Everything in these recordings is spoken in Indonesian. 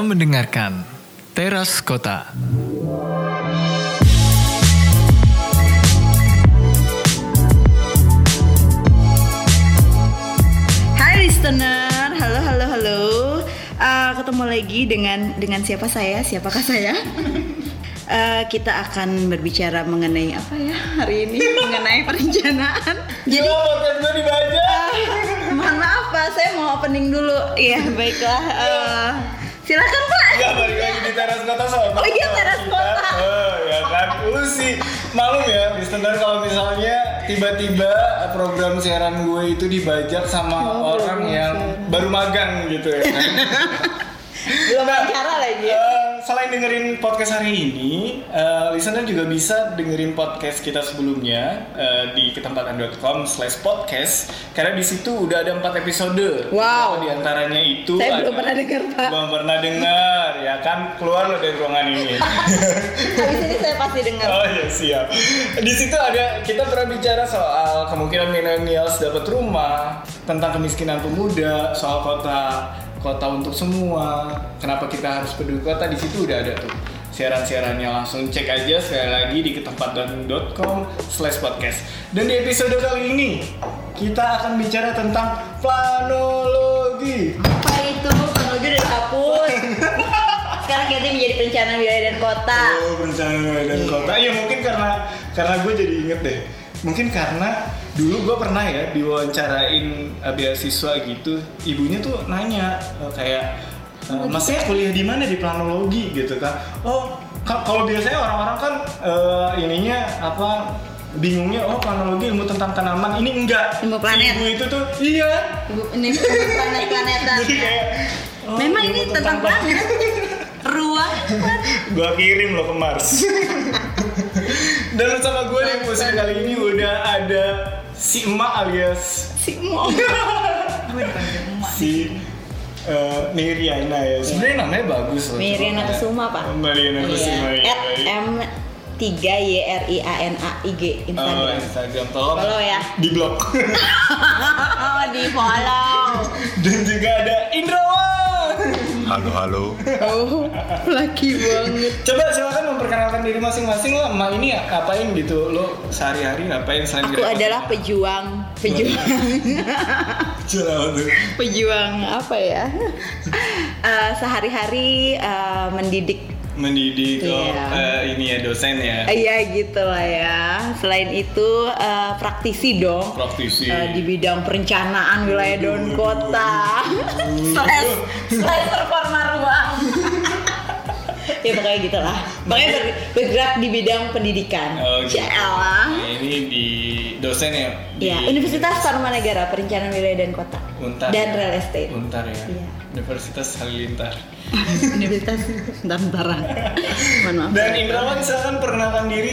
Anda mendengarkan Teras Kota. Hai listener, halo halo halo. Uh, ketemu lagi dengan dengan siapa saya? Siapakah saya? Uh, kita akan berbicara mengenai apa ya hari ini mengenai perencanaan. Jadi dibaca. uh, mohon maaf pak, saya mau opening dulu. Iya baiklah. Uh, silakan pak. Enggak balik lagi di teras kota soalnya. Oh iya, teras kota. Oh ya kan, lu sih malum ya, listener kalau misalnya tiba-tiba program siaran gue itu dibajak sama Oh, orang program yang siaran. baru magang gitu ya kan. Belum bicara lagi. Eh, selain dengerin podcast hari ini, eh, listener juga bisa dengerin podcast kita sebelumnya eh, di ketempatan.com slash podcast karena di situ udah ada empat episode. Wow. Di antaranya itu Saya belum pernah dengar, Pak. Belum pernah dengar, ya kan keluar lo dari ruangan ini. Habis ini saya pasti dengar. Oh ya siap. Di situ ada kita pernah bicara soal kemungkinan millennials dapat rumah, tentang kemiskinan pemuda, soal kota kota untuk semua. Kenapa kita harus peduli kota? Di situ udah ada tuh siaran-siarannya langsung cek aja sekali lagi di ketempatan.com slash podcast. Dan di episode kali ini kita akan bicara tentang planologi. Apa itu? Menuju udah dihapus. Sekarang kita menjadi perencanaan wilayah dan kota. Oh, perencanaan wilayah dan kota. Iya mungkin karena karena gue jadi inget deh. Mungkin karena dulu gue pernah ya diwawancarain uh, beasiswa gitu. Ibunya tuh nanya uh, kayak, uh, masnya kuliah di mana di planologi gitu kan? Oh, ka- kalau biasanya orang-orang kan uh, ininya apa? Bingungnya oh planologi ilmu tentang tanaman ini enggak Ilmu planet. ibu itu tuh iya ini planet-planetan. jadi kayak oh, Memang ini tentang planet. Ruang. gua kirim lo ke Mars dan bersama gue di episode kali ini udah ada si emak alias Si Mo. Gue dipanggil emak. si Miriana ya sebenarnya namanya bagus loh Miriana Kusuma, Pak. Miriana Kusuma Iya. ya At M 3 Y R I A N A I G Oh, Instagram. Instagram tolong Follow ya. di blog Oh, di follow. dan juga ada Indrawan Halo halo. Oh, laki banget. coba silakan memperkenalkan diri masing-masing lah emak ini ngapain gitu lo sehari-hari ngapain selain Aku gerakan adalah pejuang, pejuang, pejuang apa ya? Eh, sehari-hari eh, mendidik mendidik oh, Iya. eh, ini ya dosen ya Iya gitu lah ya. Selain itu eh, praktisi dong. praktisi Eh, di bidang perencanaan wilayah dan kota. slash performa ruang. ya pokoknya gitu lah. Pokoknya ber- bergerak di bidang pendidikan. Oh, gitu. Nah, ini di dosen ya di Ya, Universitas Tarumanegara Perencanaan Wilayah dan Kota Untar dan ya? Real Estate. Untar ya Iya. Universitas Halilintar Universitas. Mohon maaf. dan Indrawan silakan perkenalkan diri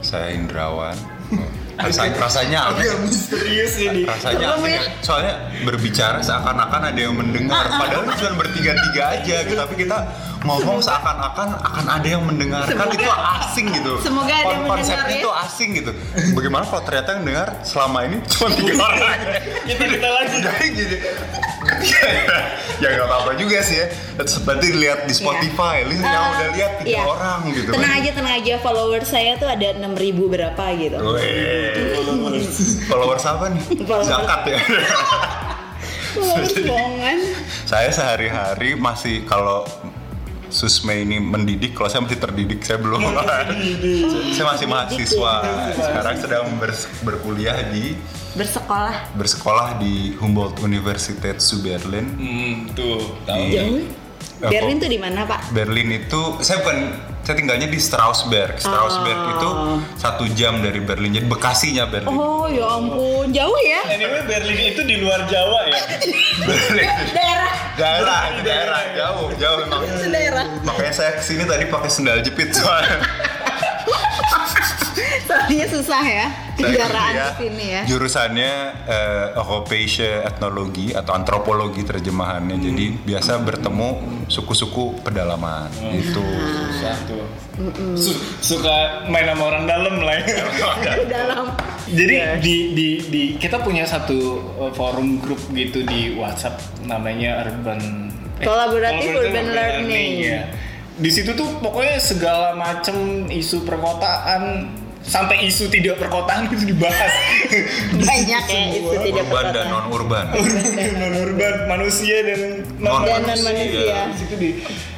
Saya Indrawan. Rasanya, rasanya aneh. agak misterius ini Rasanya aneh. ya? Soalnya berbicara seakan-akan ada yang mendengar. Padahal cuma bertiga-tiga aja. gitu. Tapi kita ngomong seakan-akan akan ada yang mendengarkan. Semoga- itu asing gitu. semoga ada yang Kon- Konsepnya mendengar ya. itu asing gitu. Bagaimana kalau ternyata yang dengar selama ini cuma tiga orang? kita kita lagi Jadi gitu. Ya nggak apa-apa juga sih ya. Berarti lihat di Spotify, lihat yang Eh, udah lihat tiga iya. orang gitu. Tenang kan. aja, tenang aja. Followers saya tuh ada 6000 berapa gitu. Weh. Followers apa nih? Followers. Zakat ya. Followers bohongan. saya sehari-hari masih kalau Susme ini mendidik, kalau saya masih terdidik, saya belum. saya masih mahasiswa. Sekarang sedang berkuliah di Bersekolah. bersekolah di Humboldt Universität zu Berlin. hmm tuh tahu Di- Jauh. Eh, Berlin tuh di mana, Pak? Berlin itu saya bukan saya tinggalnya di Strausberg. Strausberg Oh. itu satu jam dari Berlin. Jadi Bekasinya Berlin. Oh, ya ampun. Jauh ya? anyway Berlin itu di luar Jawa ya Berlin. Daerah. daerah, daerah, jauh, jauh memang. Itu daerah. Makanya saya ke sini tadi pakai sendal jepit soalnya. Soalnya susah ya. Kendaraan kuliah, ke sini ya. Jurusannya eh, Europäische Ethnologie atau antropologi terjemahannya. Jadi biasa bertemu suku-suku pedalaman gitu. satu Su- suka main sama orang dalam lah ya Di dalam. Jadi di, di di kita punya satu uh, forum grup gitu di WhatsApp namanya Urban Kolaboratif Collaborative urban learning. ya. Di situ tuh pokoknya segala macam isu perkotaan sampai isu tidak perkotaan itu dibahas. Banyak ya isu tidak urban dan perkotaan. non urban non urban manusia dan Non- Dan manusia. di situ di,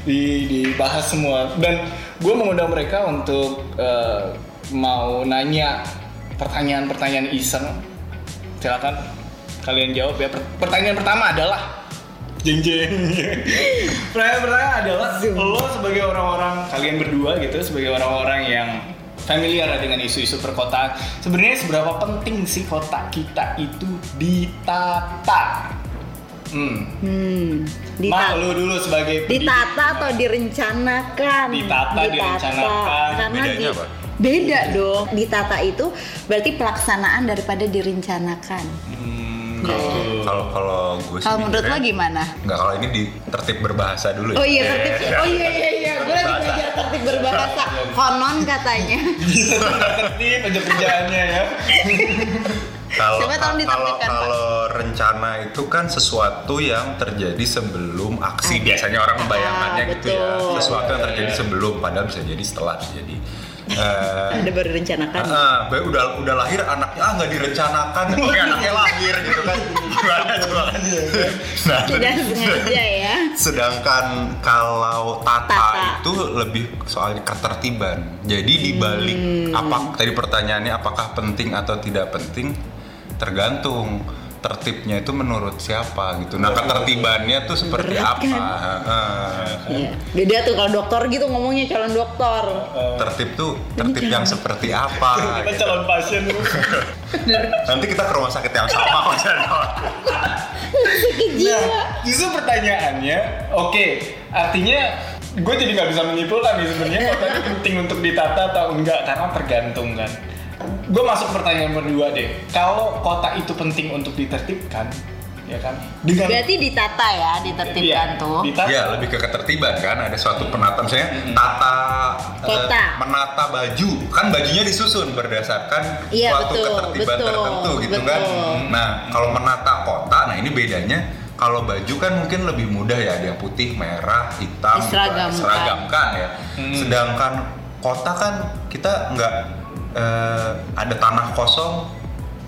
di- dibahas semua. Dan gue mengundang mereka untuk eh, mau nanya pertanyaan-pertanyaan iseng. Silakan kalian jawab ya. Per- pertanyaan pertama adalah? Jeng jeng pertanyaan pertama adalah lo sebagai orang-orang kalian berdua gitu sebagai orang-orang yang familiar dengan isu-isu perkotaan sebenarnya seberapa penting sih kota kita itu ditata hmm. Hmm, Ma, ditata, lu dulu sebagai pendidik. ditata atau direncanakan? Ditata, direncanakan. Karena Bedanya di- apa? Beda dong. Ditata itu berarti pelaksanaan daripada direncanakan. Hmm, kalau kalau kalau gue sih Kalau menurut lo gimana? Nggak kalau ini di tertib berbahasa dulu ya. Oh iya tertib. Oh iya iya iya. Gue lagi belajar tertib berbahasa. Konon katanya. tertib aja kerjaannya ya Kalau kalau kalau rencana itu kan sesuatu yang terjadi sebelum aksi. Biasanya orang membayangkannya Ah, gitu ya. Sesuatu yang terjadi sebelum padahal bisa jadi setelah jadi. Eh, Ada baru direncanakan. Ah, baik udah udah lahir anaknya ah nggak direncanakan, tapi anaknya lahir gitu kan. Gimana coba? Nah, Tidak sengaja ya. Sedangkan kalau tata, Tata. itu lebih soal ketertiban. Jadi dibalik Hmm. apa tadi pertanyaannya apakah penting atau tidak penting tergantung tertibnya itu menurut siapa gitu. Nah ketertibannya tuh seperti Berat apa? kan? Heeh. Iya. Beda tuh kalau dokter gitu ngomongnya calon dokter. Tertib tuh tertib yang seperti apa? kita gitu. calon pasien Nanti kita ke rumah sakit yang sama jiwa. nah justru pertanyaannya oke artinya gue jadi nggak bisa menyimpulkan nih sebenarnya kota ini penting untuk ditata atau enggak karena tergantung kan gue masuk pertanyaan kedua deh kalau kota itu penting untuk ditertibkan ya kan dengan Berarti ditata ya, ditertibkan Iya, tuh. ditata. Ya lebih ke ketertiban kan ada suatu penata misalnya tata eh, Kota. menata baju kan bajunya disusun berdasarkan Iya, suatu betul, ketertiban betul, tertentu gitu kan. betul. Nah kalau menata kota nah ini bedanya kalau baju kan mungkin lebih mudah ya ada yang putih, merah, hitam, gitu, Diseragamkan. seragamkan ya. Hmm. Sedangkan kota kan kita nggak eh, ada tanah kosong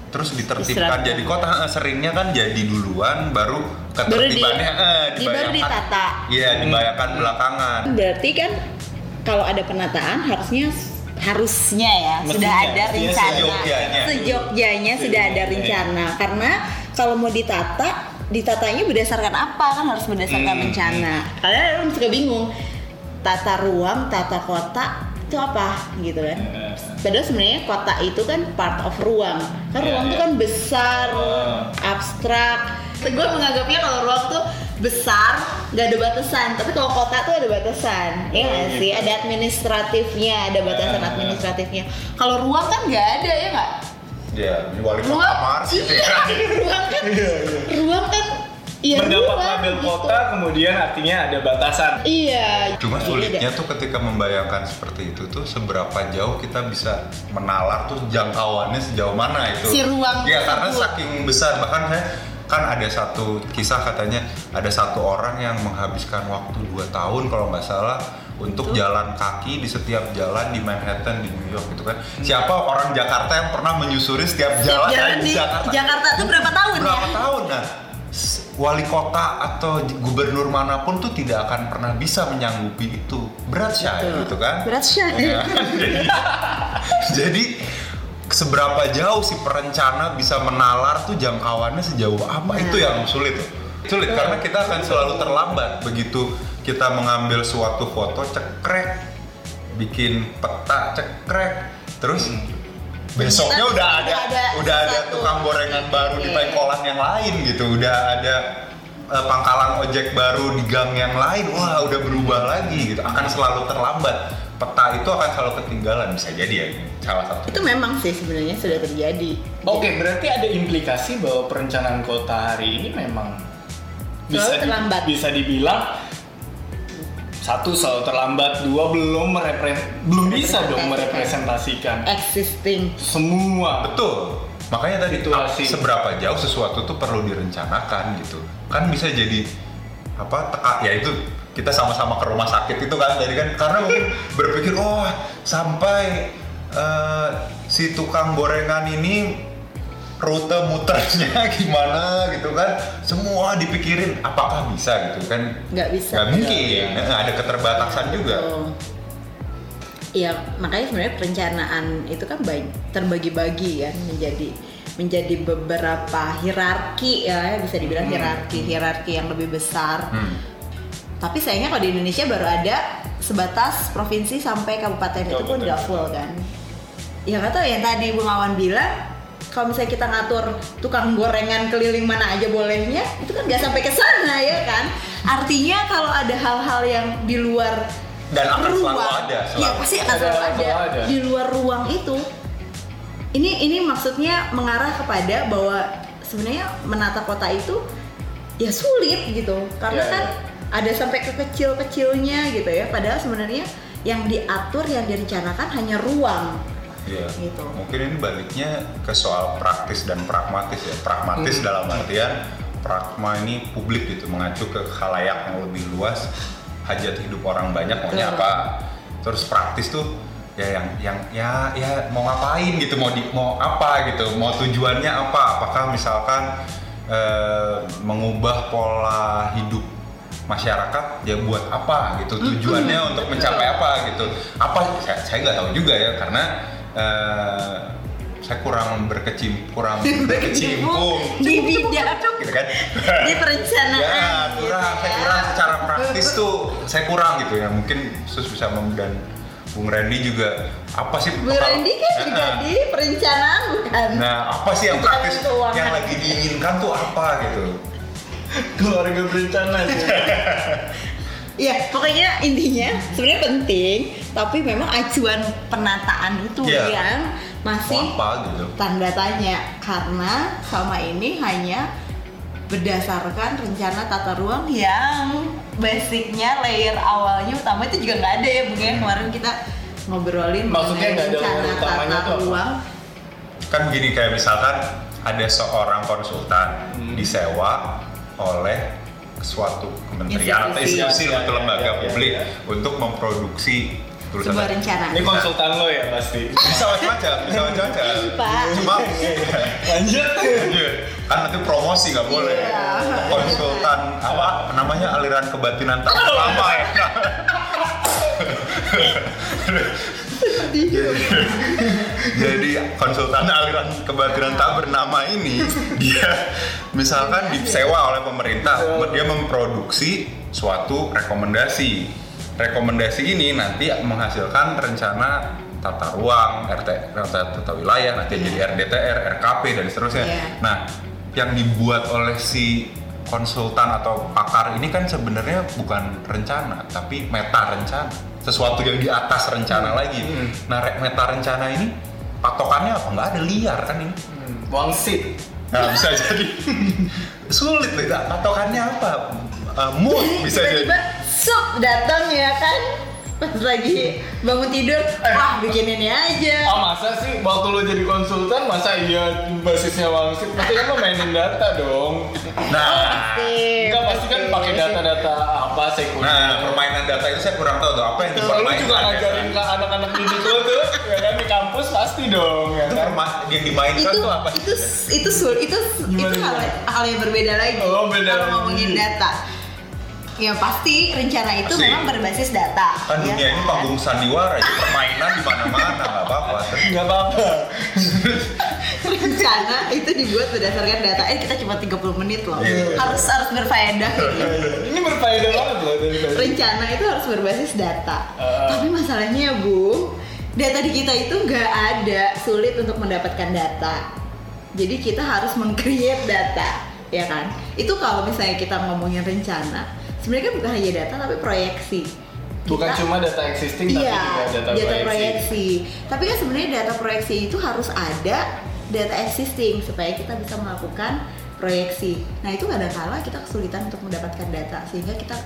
terus ditertibkan jadi kota. Seringnya kan jadi duluan baru Baru di- ketertibannya eh, di- baru ditata. Iya, dibayangkan belakangan. Berarti kan kalau ada penataan harusnya harusnya ya Mestinya, sudah ada rencana. Sejogjanya. sejogjanya sudah ada rencana. Karena kalau mau ditata ditatanya berdasarkan apa? Kan harus berdasarkan Hmm, rencana. kalian orang suka bingung. Tata ruang tata kota itu apa? Gitu kan. Padahal sebenarnya kota itu kan part of ruang. Kan Iya, ruang itu iya. kan besar abstrak. Gue menganggapnya kalau ruang tuh besar nggak ada batasan. Tapi kalau kota tuh ada batasan. Ya nggak gitu. sih ada administratifnya ada batasan administratifnya. Kalau ruang kan nggak ada ya nggak? Iya, di wali kota ruang gitu iya ya. ruang kan ruang kan iya mendapat label gitu. kota kemudian artinya ada batasan iya Cuma sulitnya iya. tuh ketika membayangkan seperti itu tuh seberapa jauh kita bisa menalar tuh jangkauannya sejauh mana itu. Si ruang Iya, karena saking besar bahkan saya kan ada satu kisah katanya ada satu orang yang menghabiskan waktu 2 tahun kalau nggak salah untuk jalan kaki di setiap jalan di Manhattan di New York gitu kan. Siapa orang Jakarta yang pernah menyusuri setiap jalan, jalan di di Jakarta? Jakarta tuh berapa tahun ya? berapa tahun nah wali kota atau gubernur mana pun tuh tidak akan pernah bisa menyanggupi itu. Berat sih gitu kan? Berat sih Ya. jadi, jadi seberapa jauh si perencana bisa menalar tuh jangkauannya sejauh apa? Nah. itu yang sulit. Sulit karena kita akan selalu terlambat begitu kita mengambil suatu foto cekrek bikin peta cekrek terus besoknya Kita udah ada udah ada udah ada satu. tukang gorengan baru di Iya. pengkolan yang lain gitu udah ada eh, pangkalan ojek baru di gang yang lain wah udah berubah lagi gitu akan selalu terlambat peta itu akan selalu ketinggalan bisa jadi ya salah satu itu memang sih sebenarnya sudah terjadi Oke, berarti ada implikasi bahwa perencanaan kota hari ini memang bisa Selalu di- terlambat. bisa dibilang satu selalu terlambat, dua belum merepre belum bisa dong merepresentasikan. Existing. Semua. betul. Makanya tadi Situasi. ap- seberapa jauh sesuatu tuh perlu direncanakan gitu. Kan bisa jadi apa teka. Ya itu kita sama-sama ke rumah sakit itu kan jadi kan. Karena mungkin berpikir oh sampai eh, si tukang gorengan ini rute muternya gimana gitu kan semua dipikirin apakah bisa gitu kan nggak bisa nggak mungkin Nah, ada keterbatasan juga Oh. Iya, makanya sebenarnya perencanaan itu kan terbagi-bagi kan menjadi menjadi beberapa hierarki ya bisa dibilang hierarki hierarki yang lebih besar. Hmm. Tapi sayangnya kalau di Indonesia baru ada sebatas provinsi sampai kabupaten itu pun nggak full kan. Ya nggak tahu yang tadi Bung Awan bilang kalau misalnya kita ngatur tukang gorengan keliling mana aja bolehnya itu kan nggak sampai ke sana ya kan. Artinya kalau ada hal-hal yang di luar dan akan selalu ruang, ada Iya selalu. pasti akan Ada, selalu ada. selalu ada. di luar ruang itu. Ini ini maksudnya mengarah kepada bahwa sebenarnya menata kota itu ya sulit gitu karena Iya, kan iya. ada sampai ke kecil-kecilnya gitu ya. Padahal sebenarnya yang diatur yang direncanakan hanya ruang. Iya. Gitu. Mungkin ini baliknya ke soal praktis dan pragmatis ya. Pragmatis Hmm. dalam artian pragma ini publik gitu, mengacu ke khalayak yang lebih luas, hajat hidup orang banyak maunya Betul. apa. Terus praktis tuh ya yang yang ya ya mau ngapain gitu, mau di, mau apa gitu, mau tujuannya apa? Apakah misalkan eh, mengubah pola hidup masyarakat ya buat apa gitu tujuannya untuk mencapai apa gitu apa saya saya nggak tahu juga ya karena eh, saya kurang berkecim kurang berkecimpung. di bidang. gitu kan? Di perencanaan. ya kurang. Saya ya. kurang secara praktis tuh. Saya kurang gitu ya. Mungkin sus bisa dan Bung Randy juga. Apa sih? Bu Randy kan Nah, juga di perencanaan bukan? nah apa sih yang praktis yang lagi diinginkan tuh apa gitu? Keluarga berencana sih. Iya, pokoknya intinya sebenarnya penting, tapi memang acuan penataan itu Iya. yang masih apa gitu. tanda tanya. Karena selama ini hanya berdasarkan rencana tata ruang yang basicnya layer awalnya utama itu juga nggak ada ya Bung ya kemarin kita ngobrolin Maksudnya nggak ada rencana utamanya tata tuh ruang. Kan begini kayak misalkan ada seorang konsultan Hmm. disewa oleh suatu kementerian atau Institusi. institusi Ya, atau ya, lembaga ya, ya, publik ya. untuk memproduksi tulisan sebuah rencana. Ini konsultan lo ya pasti. bisa macam-macam bisa macam-macam Pak. cuma Lanjut. Iya. kan nanti promosi nggak boleh Iya. konsultan apa namanya aliran kebatinan tak lama ya jadi konsultan aliran kebatinan tak bernama ini dia misalkan disewa oleh pemerintah dia memproduksi suatu rekomendasi. Rekomendasi ini nanti menghasilkan rencana tata ruang RT tata, tata wilayah nanti jadi RDTR RKP dan seterusnya. Iya. nah yang dibuat oleh si konsultan atau pakar ini kan sebenarnya bukan rencana tapi meta rencana. Sesuatu yang di atas rencana lagi. Hmm. nah meta rencana ini patokannya apa? Nggak ada liar kan ini. Hmm, Wangsit. nah bisa jadi. Sulit loh itu. patokannya apa? Uh, mood bisa jadi. tiba-tiba sup datang ya kan pas lagi bangun tidur wah bikin ini aja Ah masa sih waktu lo jadi konsultan masa iya basisnya wangsit? Pasti kan lo mainin data dong. nah Enggak pasti kan pakai data-data apa sekunder. nah permainan data itu saya kurang tahu tuh apa yang. Kalau lu dipermainkan juga ya ngajarin kan? ke anak-anak didik lo tuh, ya kan di kampus pasti dong, ya itu kan? yang dimainkan itu tuh apa itu itu sul itu Gimana, itu hal, hal yang berbeda lagi Oh, beda kalau ngomongin data ya pasti rencana itu Pasti. memang berbasis data kan ya dunia ini kan? panggung sandiwara itu permainan di mana-mana nggak apa-apa Enggak apa-apa. rencana itu dibuat berdasarkan data eh kita cuma 30 menit loh Iya. harus harus berfaedah gitu. Ini berfaedah banget loh rencana itu harus berbasis data Uh. tapi masalahnya bu data di kita itu nggak ada sulit untuk mendapatkan data jadi kita harus meng-create data ya kan itu kalau misalnya kita ngomongin rencana sebenarnya kan bukan hanya data tapi proyeksi Bukan Kita- cuma data existing tapi iya, juga data, data proyeksi. proyeksi. Tapi kan sebenarnya data proyeksi itu harus ada data existing supaya kita bisa melakukan proyeksi. Nah itu kadang-kala kita kesulitan untuk mendapatkan data sehingga kita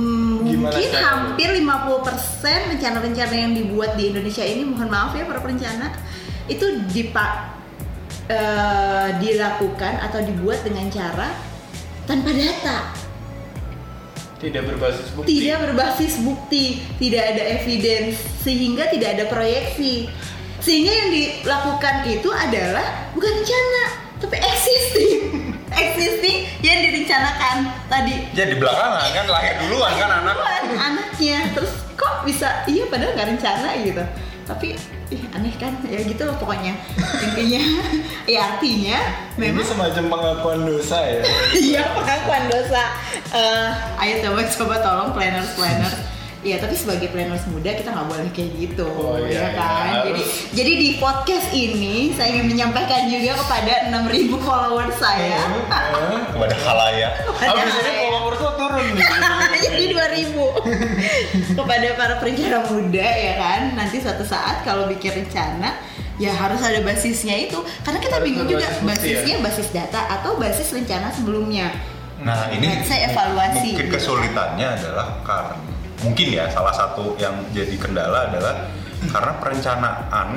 mm, mungkin hampir 50% rencana-rencana yang dibuat di Indonesia ini mohon maaf ya para perencana itu dipa eh, dilakukan atau dibuat dengan cara tanpa data Tidak berbasis bukti. tidak berbasis bukti, tidak ada evidence, sehingga tidak ada proyeksi. Sehingga yang dilakukan itu adalah bukan rencana, tapi existing. existing yang direncanakan tadi. Ya di belakangan kan lahir duluan kan anak. Anaknya. Terus kok bisa iya padahal nggak rencana gitu. Tapi ih, aneh kan ya gitu loh pokoknya intinya ya artinya Ini memang semacam pengakuan dosa ya. Iya pengakuan dosa. Eh, ayo coba coba tolong planners planners. Iya tapi sebagai planners muda kita nggak boleh kayak gitu, Oh, iya, ya kan? iya. Jadi jadi di podcast ini saya ingin menyampaikan juga kepada 6.000 followers saya. Eh, Kepada khalayak. Habis ini followers lo turun nih. 2000 kepada para perencana muda ya kan nanti suatu saat kalau bikin rencana ya harus ada basisnya itu karena kita Harus bingung juga bukti ya. basisnya basis data atau basis rencana sebelumnya Nah ini Saya evaluasi. mungkin kesulitannya adalah karena mungkin ya salah satu yang jadi kendala adalah karena perencanaan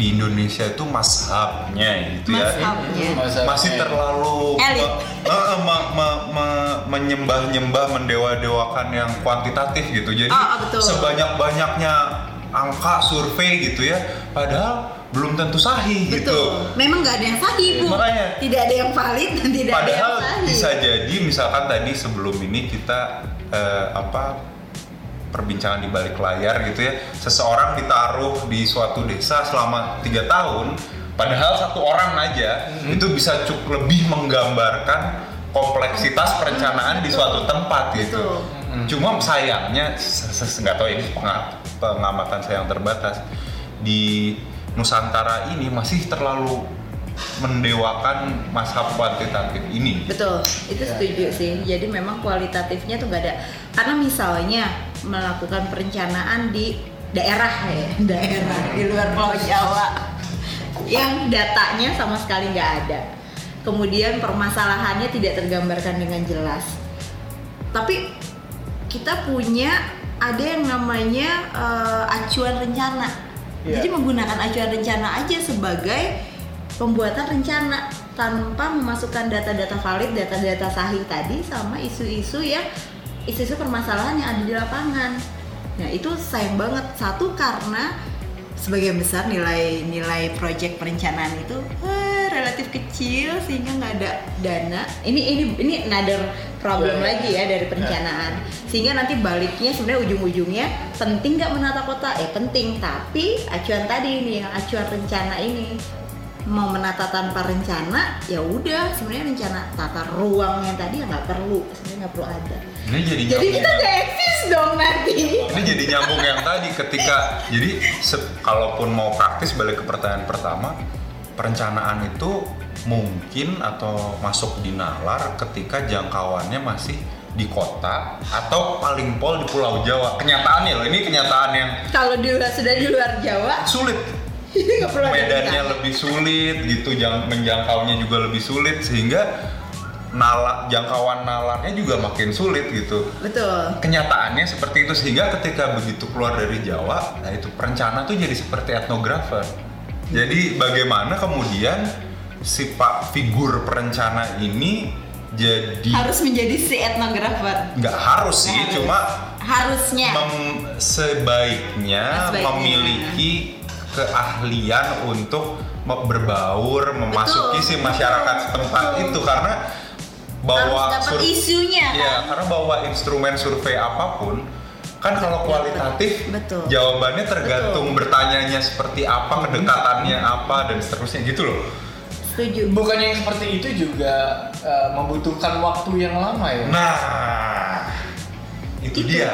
di Indonesia itu mashabnya gitu ya Mashabnya. Masih terlalu Elit. me- me- me- me- menyembah-nyembah mendewa-dewakan yang kuantitatif gitu jadi betul. sebanyak-banyaknya angka survei gitu ya padahal belum tentu sahih gitu Betul. Memang nggak ada yang sahih, Bu. Makanya. Tidak ada yang valid dan tidak ada Padahal yang sahih. bisa jadi misalkan tadi sebelum ini kita eh, apa perbincangan di balik layar gitu ya seseorang ditaruh di suatu desa selama tiga tahun padahal satu orang aja Hmm. itu bisa cukup lebih menggambarkan kompleksitas perencanaan di suatu tempat gitu Betul. cuma sayangnya nggak tahu ini penga- pengamatan saya yang terbatas di Nusantara ini masih terlalu mendewakan mashab kuantitatif ini. Betul, itu Iya, setuju iya. sih. Jadi memang kualitatifnya tuh nggak ada. Karena misalnya melakukan perencanaan di daerah ya, daerah di luar Pulau Jawa, yang datanya sama sekali nggak ada. Kemudian permasalahannya tidak tergambarkan dengan jelas. Tapi kita punya ada yang namanya eh, acuan rencana. Iya. Jadi menggunakan acuan rencana aja sebagai pembuatan rencana tanpa memasukkan data-data valid, data-data sahih tadi sama isu-isu yang isu-isu permasalahan yang ada di lapangan. Nah itu sayang banget satu karena sebagian besar nilai nilai proyek perencanaan itu eh, relatif kecil sehingga nggak ada dana. Ini ini ini another problem Ya, ya, lagi ya dari perencanaan. Sehingga nanti baliknya sebenarnya ujung-ujungnya penting nggak menata kota? Ya penting, tapi acuan tadi ini yang acuan rencana ini mau menata tanpa rencana ya udah sebenarnya rencana tata ruang yang tadi ya nggak perlu sebenarnya nggak perlu ada Ini jadi jadi nyambung. kita nggak eksis dong nanti. Ini jadi nyambung yang tadi ketika jadi kalaupun mau praktis balik ke pertanyaan pertama perencanaan itu mungkin atau masuk di nalar ketika jangkauannya masih di kota atau paling pol di Pulau Jawa. Kenyataannya loh ini kenyataan yang kalau di luar sudah di luar Jawa? Sulit. Medannya lebih sulit gitu jang menjangkaunya juga lebih sulit sehingga nala jangkauan nalarnya juga makin sulit gitu. Betul. Kenyataannya seperti itu sehingga ketika begitu keluar dari Jawa nah itu perencana tuh jadi seperti etnografer. Jadi bagaimana kemudian si pak figur perencana ini jadi harus menjadi si etnografer. Nggak harus sih Harus. cuma harusnya. mem- sebaiknya, Sebaiknya. memiliki keahlian untuk berbaur memasuki Betul, si masyarakat betul, setempat betul. itu. Karena bawa harus dapat isunya ya kan karena bawa instrumen survei apa pun kan kalau kualitatif Betul. jawabannya tergantung Betul. bertanyanya seperti apa kedekatannya apa dan seterusnya gitu loh setuju Bukannya yang seperti itu juga eh, membutuhkan waktu yang lama ya? nah itu, Itu. dia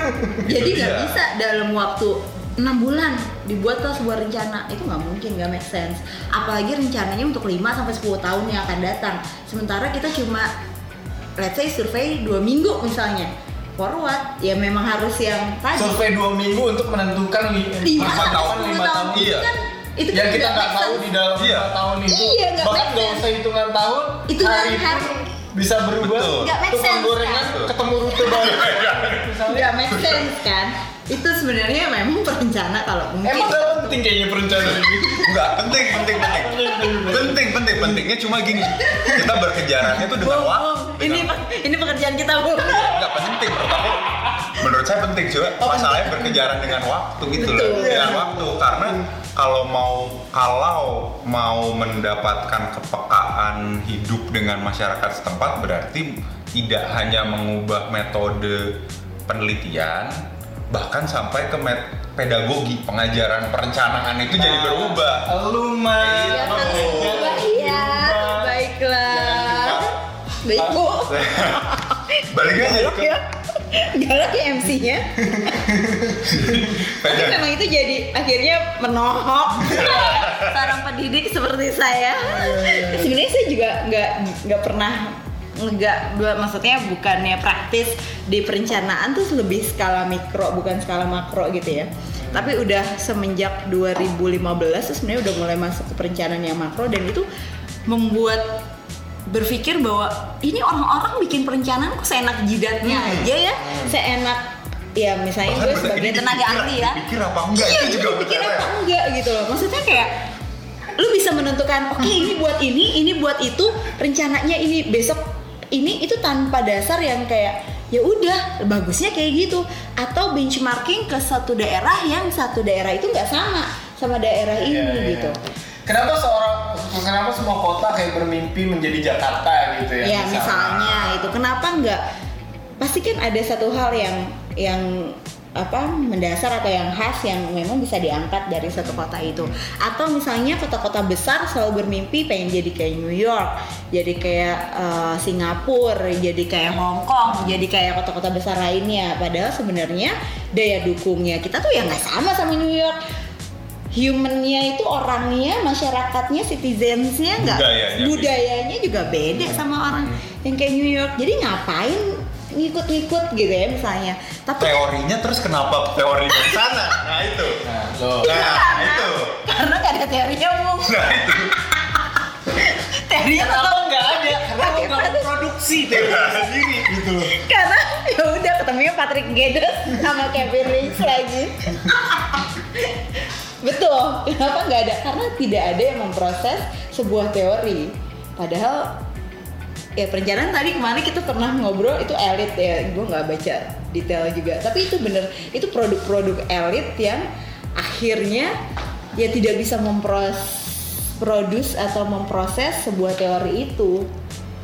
jadi nggak bisa dalam waktu enam bulan dibuatlah sebuah rencana itu nggak mungkin nggak make sense apalagi rencananya untuk 5 sampai 10 tahun yang akan datang sementara kita cuma let's say survei dua minggu misalnya forward ya memang harus yang tadi Survei dua minggu untuk menentukan li- lima depan 10 lima tahun tahun. itu Iya. kan itu yang kan kita nggak tahu di dalam Iya. lima tahun itu Iya, nggak bahkan nggak usah hitungan tahun Hitungan hari hari. pun bisa berubah Betul. Make tukang sense, gorengan kan? ketemu rute baru misalnya nggak make sense kan itu sebenarnya memang perencana kalau mungkin Emang gak penting kayaknya perencanaan ini. Enggak, penting, penting, penting. Penting, penting, pentingnya cuma gini. Kita berkejarannya tuh dengan waktu. Ini ini pekerjaan kita bu Enggak penting menurut aku. Menurut saya penting juga. Oh, Masalahnya berkejaran dengan waktu gitu loh. Betul. Dengan waktu karena kalau mau kalau mau mendapatkan kepekaan hidup dengan masyarakat setempat berarti tidak hanya mengubah metode penelitian bahkan sampai ke met- pedagogi pengajaran perencanaan itu jadi berubah. Lu mah. ya kan Oh. iya baiklah. Baik bu balik aja galak ke ya. Galak ya MC-nya tapi memang itu jadi akhirnya menohok. Seorang pendidik seperti saya. Sebenarnya saya juga nggak nggak pernah nggak dua- maksudnya bukannya praktis di perencanaan tuh lebih skala mikro bukan skala makro gitu ya. Tapi udah semenjak 2015 tuh sebenarnya udah mulai masuk ke perencanaan yang makro dan itu membuat berpikir bahwa ini orang-orang bikin perencanaan kok seenak jidatnya aja ya. Seenak ya misalnya Bahkan gue sebagai tenaga ahli ya. dipikir apa enggak iya itu juga dipikir benar ya. apa enggak gitu loh. Maksudnya kayak lu bisa menentukan oke ini buat ini ini buat itu rencananya ini besok ini itu tanpa dasar yang kayak ya udah bagusnya kayak gitu atau benchmarking ke satu daerah yang satu daerah itu nggak sama sama daerah ini Iya, iya. gitu Kenapa seorang kenapa semua kota kayak bermimpi menjadi Jakarta gitu ya? ya misalnya itu kenapa nggak pasti kan ada satu hal yang yang apa mendasar atau yang khas yang memang bisa diangkat dari satu kota itu. Atau misalnya kota-kota besar selalu bermimpi pengen jadi kayak New York jadi kayak eh, Singapura jadi kayak Hong Kong jadi kayak kota-kota besar lainnya. Padahal sebenarnya daya dukungnya kita tuh ya nggak sama sama New York. Humannya itu orangnya masyarakatnya citizensnya nggak Budayanya budayanya juga beda sama orang yang kayak New York. Jadi ngapain ngikut-ngikut gitu ya misalnya. Tapi teorinya terus kenapa teorinya di sana? Nah itu. Nah, lo. nah itu. Karena nggak ada teorinya Bung. nah itu. Teorinya tetap Kenapa nggak ada? Karena lo nggak produksi teori sendiri? gitu. karena ya udah ketemunya Patrick Geddes sama Kevin Lynch lagi. Betul. Kenapa nggak ada? Karena tidak ada yang memproses sebuah teori. Padahal ya perencanaan tadi kemarin kita pernah ngobrol itu elit ya. Gue nggak baca detail juga. Tapi itu bener itu produk-produk elit yang akhirnya ya tidak bisa mempros produce atau memproses sebuah teori itu.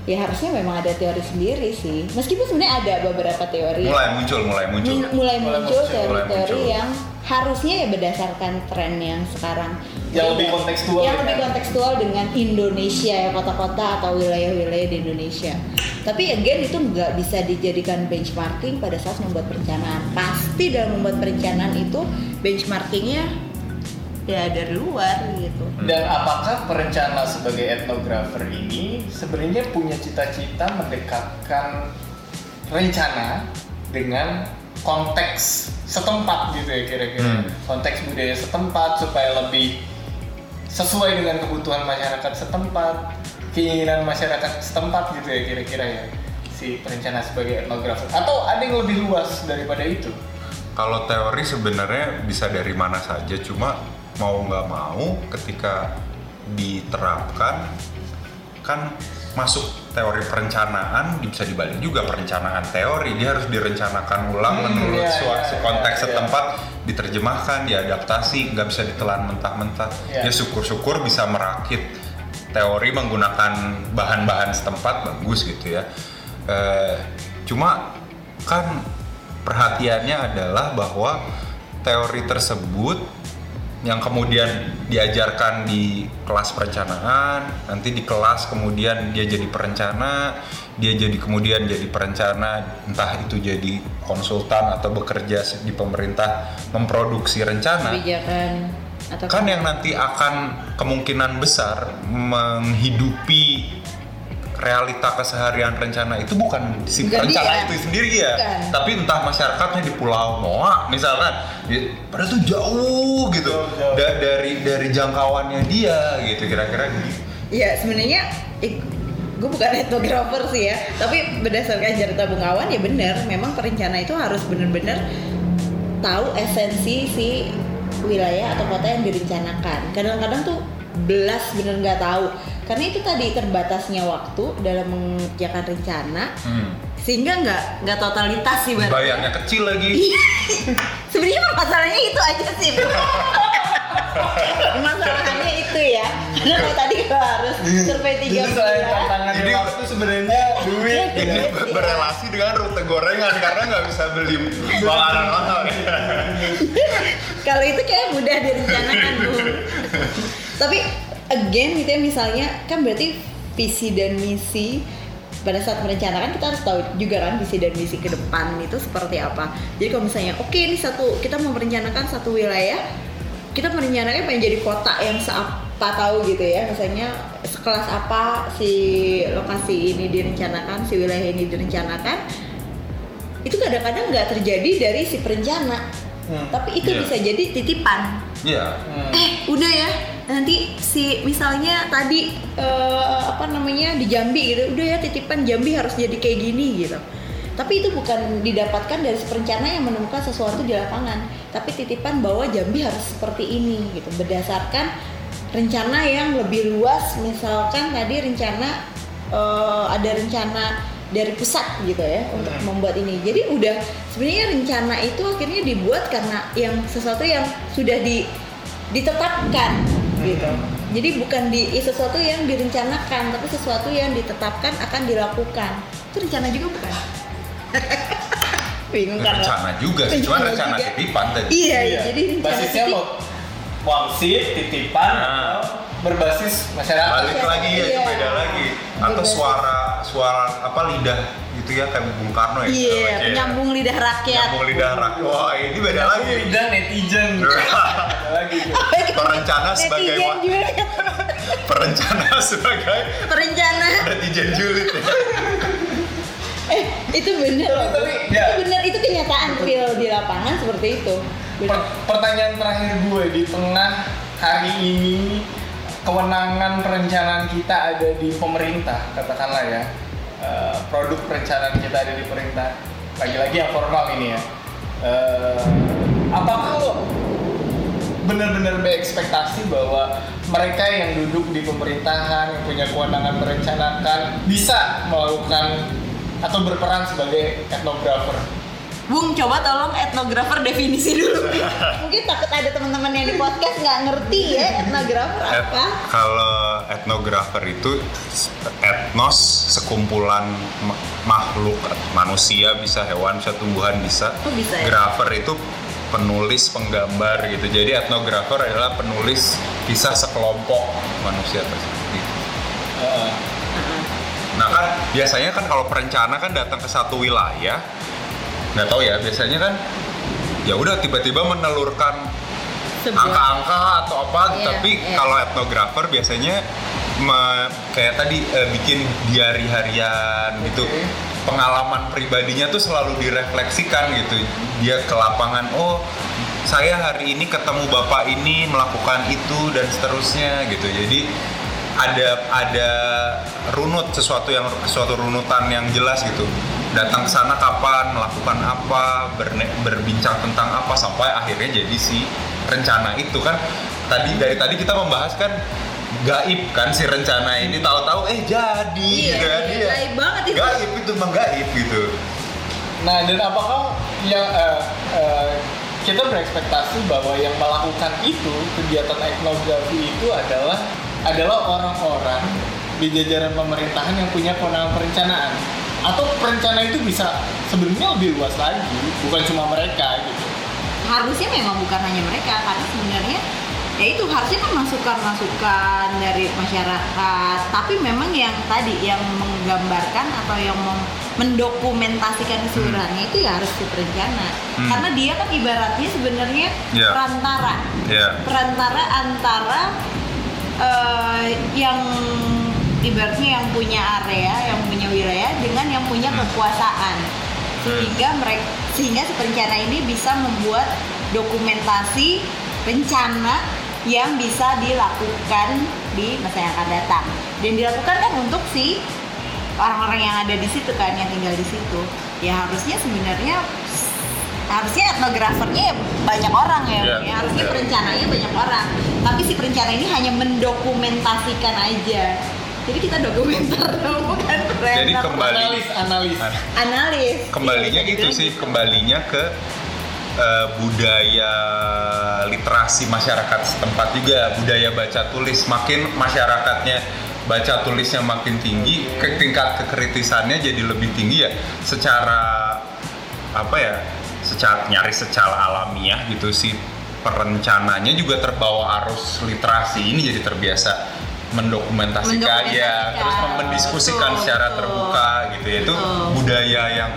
Ya harusnya memang ada teori sendiri sih. Meskipun sebenarnya ada beberapa teori. Mulai muncul mulai muncul. Mun- mulai Mulai muncul teori-teori muncul. yang harusnya ya berdasarkan tren yang sekarang. Yang lebih kontekstual yang ya lebih kan? kontekstual dengan Indonesia ya kota-kota atau wilayah-wilayah di Indonesia. Tapi again itu nggak bisa dijadikan benchmarking pada saat membuat perencanaan. Pasti dalam membuat perencanaan itu benchmarkingnya ya dari luar gitu. Dan apakah perencana sebagai etnografer ini sebenarnya punya cita-cita mendekatkan rencana dengan konteks setempat gitu ya kira-kira. Hmm. konteks budaya setempat supaya lebih sesuai dengan kebutuhan masyarakat setempat keinginan masyarakat setempat gitu ya kira-kira ya si perencana sebagai etnografer. Atau ada yang lebih luas daripada itu? Kalau teori sebenarnya bisa dari mana saja, cuma mau nggak mau ketika diterapkan kan masuk teori perencanaan bisa dibalik juga perencanaan teori dia harus direncanakan ulang Hmm, menurut iya, suatu iya, konteks iya, iya. setempat diterjemahkan diadaptasi nggak bisa ditelan mentah-mentah Iya. ya syukur-syukur bisa merakit teori menggunakan bahan-bahan setempat bagus gitu ya Eh, cuma kan perhatiannya adalah bahwa teori tersebut yang kemudian diajarkan di kelas perencanaan, nanti di kelas kemudian dia jadi perencana, dia jadi kemudian jadi perencana, entah itu jadi konsultan atau bekerja di pemerintah memproduksi rencana. Kebijakan atau kan yang nanti akan kemungkinan besar menghidupi realita keseharian rencana itu bukan si Bukan perencana dia. itu sendiri ya, Bukan. tapi entah masyarakatnya di Pulau Moa misalkan, di- padahal tuh jauh gitu Jauh, jauh. Da- dari dari jangkauannya dia gitu kira-kira gitu. Ya sebenarnya gue bukan etnografer sih ya, tapi berdasarkan cerita Bung Awan ya benar, memang perencana itu harus benar-benar tahu esensi si wilayah atau kota yang direncanakan. Kadang-kadang tuh belas bener nggak tahu karena itu tadi terbatasnya waktu dalam mengerjakan rencana Hmm. sehingga nggak nggak totalitas sih. Bayarnya kecil lagi. Iya. Sebenarnya masalahnya itu aja sih. Masalahnya itu ya. Karena kalau tadi kalau harus survei tiga bulan. tantangan Jadi- waktu sebenarnya duit Iya, Ini Iya. ber- berelasi dengan rute gorengan karena nggak bisa beli makanan mahal. Kalau itu kayak mudah direncanakan Bu. Tapi again gitu ya misalnya kan berarti visi dan misi pada saat merencanakan kita harus tahu juga kan visi dan misi ke depan itu seperti apa. Jadi kalau misalnya oke ini satu kita mau merencanakan satu wilayah, kita merencanakan pengen jadi kota yang seapa tahu gitu ya. Misalnya sekelas apa si lokasi ini direncanakan, si wilayah ini direncanakan. Itu kadang-kadang nggak terjadi dari si perencana. Hmm. Tapi itu Iya. bisa jadi titipan Iya. Hmm. eh udah ya nanti si misalnya tadi eh, apa namanya di Jambi gitu udah ya titipan Jambi harus jadi kayak gini gitu. Tapi itu bukan didapatkan dari perencana yang menemukan sesuatu di lapangan. Tapi titipan bahwa Jambi harus seperti ini gitu. Berdasarkan rencana yang lebih luas misalkan tadi rencana eh, ada rencana dari pusat gitu ya untuk Hmm. membuat ini. Jadi udah sebenarnya rencana itu akhirnya dibuat karena yang sesuatu yang sudah di ditetapkan gitu jadi bukan di sesuatu yang direncanakan tapi sesuatu yang ditetapkan akan dilakukan itu rencana juga bukan bingung kan? Rencana juga sih, cuma Rencana juga. titipan tadi. iya, iya jadi rencana basisnya mau wangsit, titipan, Nah. atau berbasis masyarakat. Balik lagi ya itu Iya. beda lagi. Atau suara suara apa lidah gitu ya kayak Bung Karno ya. iya Iya. penyambung lidah rakyat Nyambung lidah rakyat. Wah ini beda lagi. Lidah netizen. Lagi. Perencana sebagai Netizen wa- juga. perencana sebagai perencana netizen julid ya. eh itu bener Tapi- tapi, ya. itu bener itu kenyataan real di lapangan seperti itu. Per- pertanyaan terakhir gue di tengah hari ini kewenangan perencanaan kita ada di pemerintah katakanlah ya Eh, produk perencanaan kita ada di pemerintah. Lagi-lagi yang formal ini ya. Eh, apakah lo benar-benar berekspektasi bahwa mereka yang duduk di pemerintahan yang punya kewenangan merencanakan bisa melakukan atau berperan sebagai etnografer Bung coba tolong etnografer definisi dulu mungkin takut ada teman-teman yang di podcast nggak ngerti ya etnografer Et- apa kalau etnografer itu etnos sekumpulan ma- makhluk manusia bisa hewan bisa tumbuhan bisa. Oh, bisa ya? Grafer itu penulis penggambar gitu. Jadi etnografer adalah penulis kisah sekelompok manusia tersebut. gitu. Eh, Nah kan biasanya kan kalau perencana kan datang ke satu wilayah, nggak tahu ya biasanya kan ya udah tiba-tiba menelurkan angka-angka atau apa Iya, tapi iya. kalau etnografer biasanya me- kayak tadi eh, bikin diary harian gitu. Pengalaman pribadinya tuh selalu direfleksikan gitu. Dia ke lapangan oh saya hari ini ketemu bapak ini melakukan itu dan seterusnya gitu. Jadi ada ada runut sesuatu yang suatu runutan yang jelas gitu datang ke sana kapan melakukan apa berne- berbincang tentang apa sampai akhirnya jadi si rencana itu kan. Tadi dari tadi kita membahas kan gaib kan si rencana ini. Tahu-tahu eh jadi Iya, gitu kan. iya, Iya. gaib banget itu. gaib itu emang gaib gitu. Nah, dan apakah yang eh, eh, kita berekspektasi bahwa yang melakukan itu kegiatan etnografi itu adalah adalah orang-orang di jajaran pemerintahan yang punya kewenangan perencanaan atau perencana itu bisa sebenarnya lebih luas lagi bukan cuma mereka gitu. Harusnya memang bukan hanya mereka karena sebenarnya ya itu harusnya kan masukan-masukan dari masyarakat. Tapi memang yang tadi yang menggambarkan atau yang mendokumentasikan keseluruhannya itu ya harus si perencana. Hmm. karena dia kan ibaratnya sebenarnya Iya. perantara. Ya. Perantara antara eh, yang ibaratnya yang punya area, yang punya wilayah dengan yang punya Hmm. kekuasaan. Sehingga mereka sehingga perencana ini bisa membuat dokumentasi rencana yang bisa dilakukan di masa yang akan datang. Dan dilakukan kan untuk si orang-orang yang ada di situ kan, yang tinggal di situ. Ya harusnya sebenarnya harusnya etnografernya ya banyak orang ya, Iya, ya. harusnya iya. perencananya banyak orang tapi si perencana ini hanya mendokumentasikan aja jadi kita dokumenter dong bukan Jadi kembali Analis, analis. analis. Kembalinya Iya, itu dibilang sih gitu. kembalinya ke eh, budaya literasi masyarakat setempat juga. Budaya baca tulis makin masyarakatnya baca tulisnya makin tinggi ke tingkat kekritisannya jadi lebih tinggi ya. Secara apa ya secara nyaris secara alamiah gitu sih. Perencananya juga terbawa arus literasi ini jadi terbiasa mendokumentasikan ya Mendokumentasikan. terus mendiskusikan Betul, secara betul. terbuka gitu ya itu Betul. budaya yang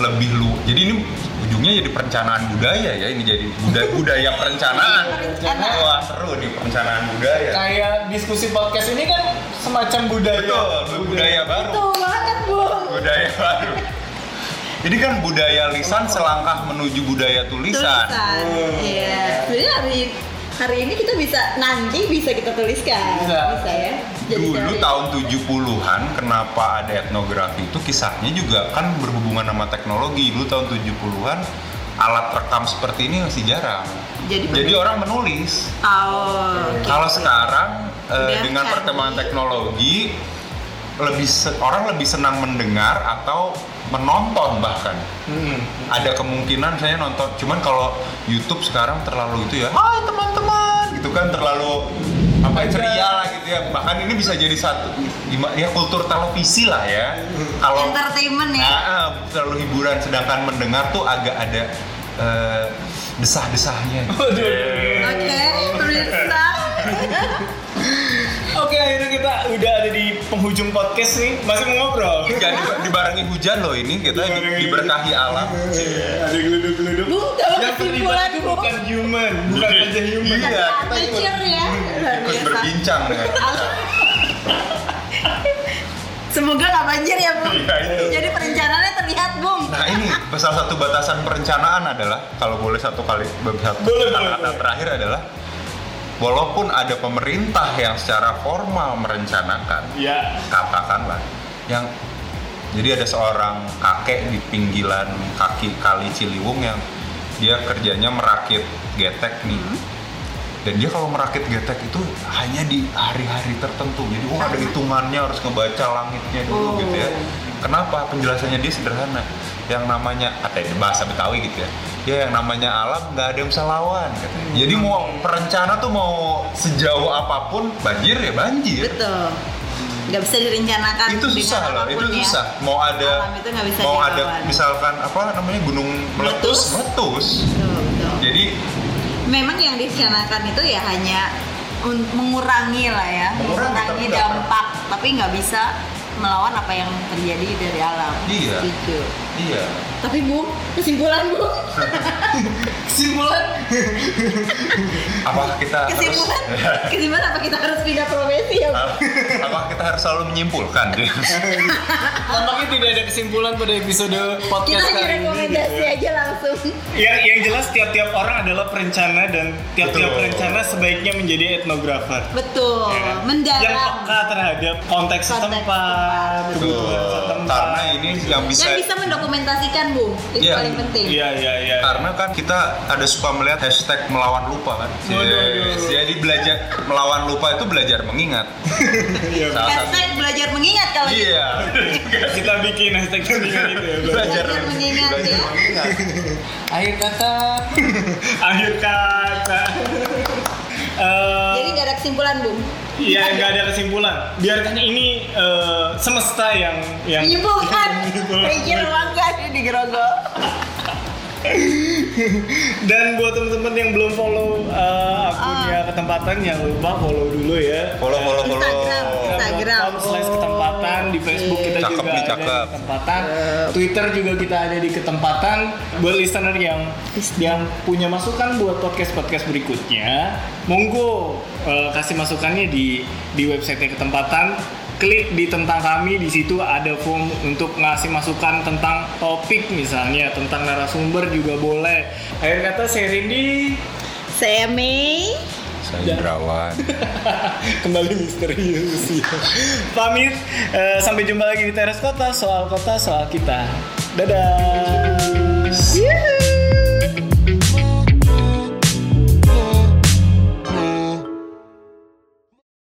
lebih lu jadi ini ujungnya jadi perencanaan budaya ya ini jadi budaya, budaya perencanaan Perencanaan. wah seru nih perencanaan budaya Kayak diskusi podcast ini kan semacam budaya. betul budaya baru betul banget bu budaya baru ini kan budaya lisan selangkah menuju budaya tulisan tulisan iya sebenarnya hari ini kita bisa nanti bisa kita tuliskan Bisa. ya Jadi Dulu dari- tahun 70-an kenapa ada etnografi itu kisahnya juga kan berhubungan sama teknologi. Dulu tahun 70-an alat rekam seperti ini masih jarang. Jadi Jadi orang menulis. oh oke. Kalau sekarang Udah dengan perkembangan teknologi lebih orang lebih senang mendengar atau menonton bahkan. Hmm. Ada kemungkinan saya nonton, cuman kalau YouTube sekarang terlalu itu ya, hai teman-teman, gitu kan terlalu apa ya, ceria lah gitu ya. Bahkan ini bisa jadi satu gimana ya kultur televisi lah ya. Kalau entertainment ya Nah, ah, terlalu hiburan, sedangkan mendengar tuh agak ada eh, desah-desahnya. gitu. Oke pemirsa Oke, akhirnya kita udah penghujung podcast nih. Masih mau ngobrol? Jadi dibarengi hujan loh ini kita di- diberkahi alam. Ada geluduk-geluduk. Bu, kalau Yang terlibat kesimpulan, itu Bu. bukan human, bukan aja human. Iya, kita amateur ya ikut berbincang dengan kita. semoga nggak banjir ya bu Iya, itu. jadi perencanaannya terlihat bung Nah ini salah satu batasan perencanaan adalah kalau boleh satu kali satu Boleh, boleh, kata boleh. terakhir adalah walaupun ada pemerintah yang secara formal merencanakan Ya. katakanlah yang jadi ada seorang kakek di pinggiran kaki kali Ciliwung yang dia kerjanya merakit getek nih. Dan dia kalau merakit getek itu hanya di hari-hari tertentu. Jadi oh ada hitungannya harus ngebaca langitnya dulu Oh. gitu ya. Kenapa? Penjelasannya dia sederhana. Yang namanya ada di bahasa Betawi gitu ya ya yang namanya alam nggak ada yang bisa lawan katanya. jadi mau perencana tuh mau sejauh apa pun banjir ya banjir betul nggak bisa direncanakan itu susah loh itu ya. susah mau ada Alam itu nggak bisa mau ada dilawan. misalkan apa namanya gunung meletus meletus betul, betul. jadi memang yang direncanakan itu ya hanya mengurangi lah ya Mengurangi, nggak dampak tapi nggak bisa melawan apa yang terjadi dari alam Iya. Setuju. iya tapi bu kesimpulan bu Kesimpulan? apakah kita kesimpulan harus kesimpulan apa kita harus pindah profesi ya bu apakah kita harus selalu menyimpulkan Tampaknya tidak ada kesimpulan pada episode kita podcast hanya kali ini. rekomendasi gitu ya. aja langsung Yang yang jelas tiap-tiap orang adalah perencana dan tiap-tiap Betul. perencana sebaiknya menjadi etnografer. betul Ya kan? Yang mendalam peka terhadap konteks Konteks setempat, setempat. karena ini yang bisa dan bisa mendokumentasikan bu itu Iya. paling penting Iya, iya, iya. karena kan kita ada suka melihat hashtag melawan lupa kan Waduh, waduh. jadi belajar melawan lupa itu belajar mengingat Iya. salah satu hashtag belajar mengingat kalau gitu. iya Kita bikin hashtag dengan itu ya. Belajar Belajar mengingat, belajar ya. mengingat Akhir kata. Akhir kata. Eh, jadi nggak ada kesimpulan bu Iya, nggak ada kesimpulan. Biarkan ini eh, semesta yang yang menyimpulkan pikir bangga di gerogol Dan buat teman-teman yang belum follow eh, akunnya ketempatan, jangan lupa follow dulu ya. follow follow follow Instagram. Instagram. Com slash ketempatan di Facebook kita Cakep juga nih, ada cakep. di ketempatan. Twitter juga kita ada di ketempatan. Buat listener yang yang punya masukan buat podcast podcast berikutnya monggo eh, kasih masukannya di di website ketempatan. Klik di tentang kami di situ ada form untuk ngasih masukan tentang topik misalnya tentang narasumber juga boleh. Akhir kata saya Rindy saya Mei saya Indrawan. Kembali misterius ya. Pamit, uh, sampai jumpa lagi di Teras Kota, soal kota, soal kita. Dadah. Yeah.